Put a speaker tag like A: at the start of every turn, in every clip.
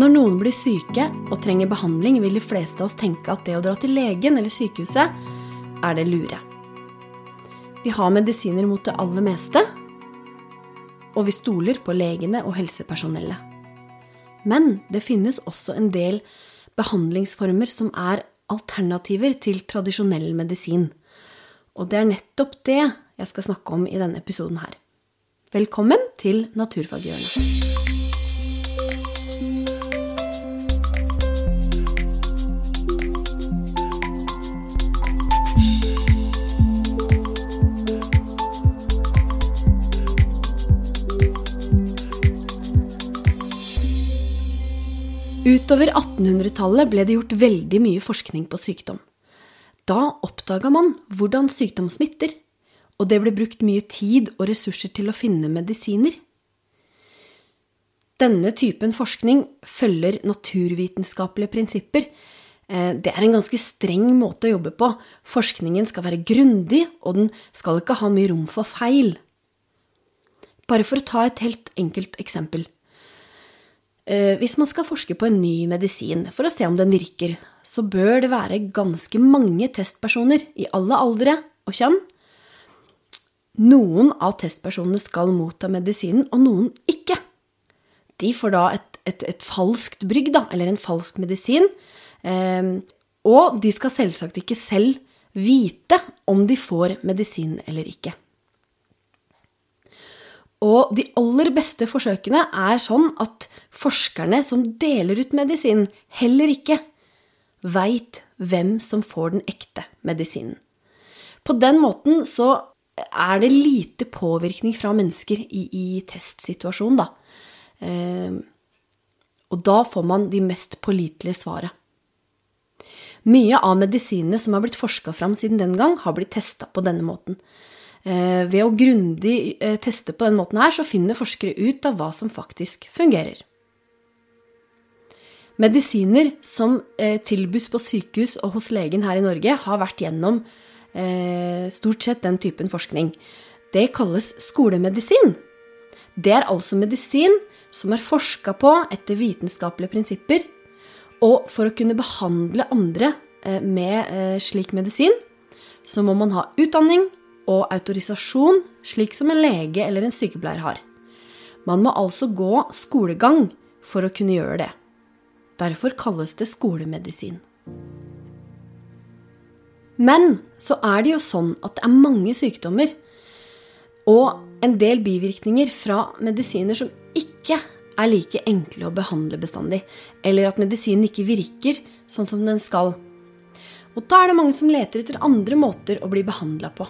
A: Når noen blir syke og trenger behandling, vil de fleste av oss tenke at det å dra til legen eller sykehuset er det lure. Vi har medisiner mot det aller meste, og vi stoler på legene og helsepersonellet. Men det finnes også en del behandlingsformer som er alternativer til tradisjonell medisin. Og det er nettopp det jeg skal snakke om i denne episoden her. Velkommen til Naturfaghjørnet. Utover 1800-tallet ble det gjort veldig mye forskning på sykdom. Da oppdaga man hvordan sykdom smitter, og det ble brukt mye tid og ressurser til å finne medisiner. Denne typen forskning følger naturvitenskapelige prinsipper. Eh, det er en ganske streng måte å jobbe på. Forskningen skal være grundig, og den skal ikke ha mye rom for feil. Bare for å ta et helt enkelt eksempel. Eh, hvis man skal forske på en ny medisin for å se om den virker, så bør det være ganske mange testpersoner i alle aldre og kjønn. Noen av testpersonene skal motta medisinen, og noen ikke. De får da et, et, et falskt brygg, da, eller en falsk medisin. Eh, og de skal selvsagt ikke selv vite om de får medisin eller ikke. Og de aller beste forsøkene er sånn at forskerne som deler ut medisin, heller ikke veit hvem som får den ekte medisinen. På den måten så er det lite påvirkning fra mennesker i, i testsituasjonen, da. Eh, og da får man de mest pålitelige svaret. Mye av medisinene som har blitt forska fram siden den gang, har blitt testa på denne måten. Eh, ved å grundig eh, teste på denne måten her, så finner forskere ut av hva som faktisk fungerer. Medisiner som eh, tilbys på sykehus og hos legen her i Norge, har vært gjennom stort sett den typen forskning. Det kalles skolemedisin. Det er altså medisin som er forska på etter vitenskapelige prinsipper. Og for å kunne behandle andre med slik medisin, så må man ha utdanning, og autorisasjon, slik som en lege eller en sykepleier har. Man må altså gå skolegang for å kunne gjøre det. Derfor kalles det skolemedisin. Men så er det jo sånn at det er mange sykdommer og en del bivirkninger fra medisiner som ikke er like enkle å behandle bestandig, eller at medisinen ikke virker sånn som den skal. Og da er det mange som leter etter andre måter å bli behandla på.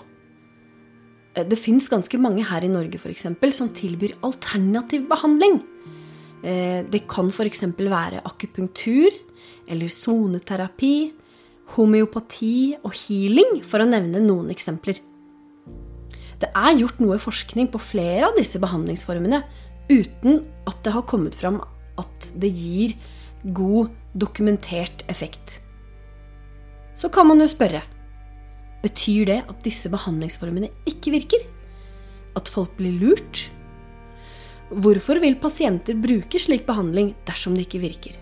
A: Eh, det fins ganske mange her i Norge for eksempel, som tilbyr alternativ behandling. Eh, det kan f.eks. være akupunktur eller soneterapi, homeopati og healing, for å nevne noen eksempler. Det er gjort noe forskning på flere av disse behandlingsformene uten at det har kommet fram at det gir god, dokumentert effekt. Så kan man jo spørre Betyr det at disse behandlingsformene ikke virker? At folk blir lurt? Hvorfor vil pasienter bruke slik behandling dersom det ikke virker?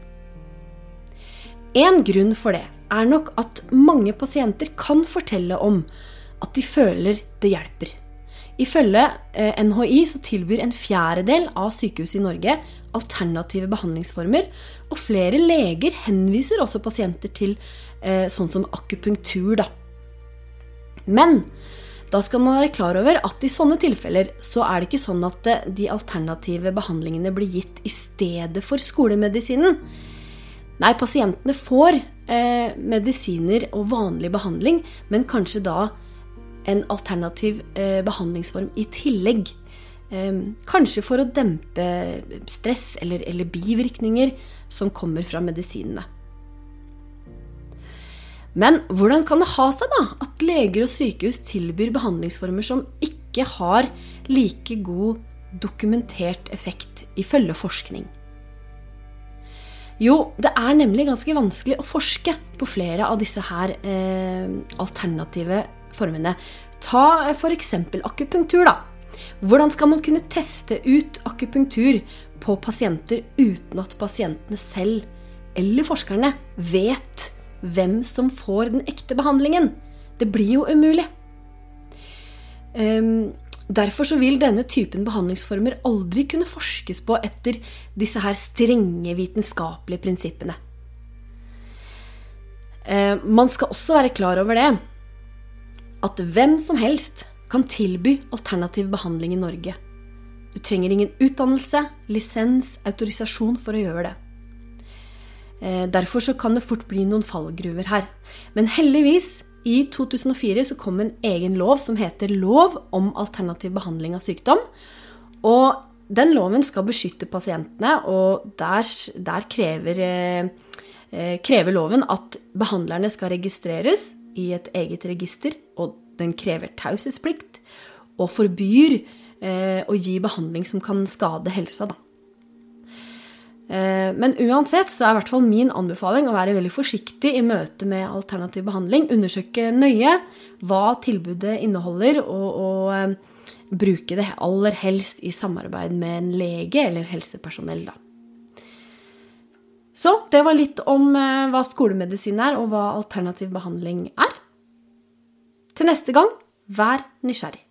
A: En grunn for det er nok at mange pasienter kan fortelle om at de føler det hjelper. Ifølge eh, NHI så tilbyr en fjerdedel av sykehus i Norge alternative behandlingsformer, og flere leger henviser også pasienter til eh, sånn som akupunktur. da. Men da skal man være klar over at i sånne tilfeller så er det ikke sånn at de alternative behandlingene blir gitt i stedet for skolemedisinen. Nei, pasientene får eh, medisiner og vanlig behandling, men kanskje da en alternativ eh, behandlingsform i tillegg. Eh, kanskje for å dempe stress eller, eller bivirkninger som kommer fra medisinene. Men hvordan kan det ha seg da at leger og sykehus tilbyr behandlingsformer som ikke har like god dokumentert effekt ifølge forskning? Jo, det er nemlig ganske vanskelig å forske på flere av disse her eh, alternative formene. Ta eh, f.eks. akupunktur, da. Hvordan skal man kunne teste ut akupunktur på pasienter uten at pasientene selv eller forskerne vet hvem som får den ekte behandlingen? Det blir jo umulig. Um, derfor så vil denne typen behandlingsformer aldri kunne forskes på etter disse her strenge vitenskapelige prinsippene. Uh, man skal også være klar over det at hvem som helst kan tilby alternativ behandling i Norge. Du trenger ingen utdannelse, lisens, autorisasjon for å gjøre det. Eh, derfor så kan det fort bli noen fallgruver her. Men heldigvis, i 2004 så kom en egen lov som heter Lov om alternativ behandling av sykdom. Og den loven skal beskytte pasientene, og der, der krever, eh, eh, krever loven at behandlerne skal registreres i et eget register, og den krever taushetsplikt og forbyr eh, å gi behandling som kan skade helsa. Da. Eh, men uansett så er i hvert fall min anbefaling å være veldig forsiktig i møte med alternativ behandling. Undersøke nøye hva tilbudet inneholder, og, og eh, bruke det aller helst i samarbeid med en lege eller helsepersonell. da. Så det var litt om eh, hva skolemedisin er, og hva alternativ behandling er. Til neste gang, vær nysgjerrig.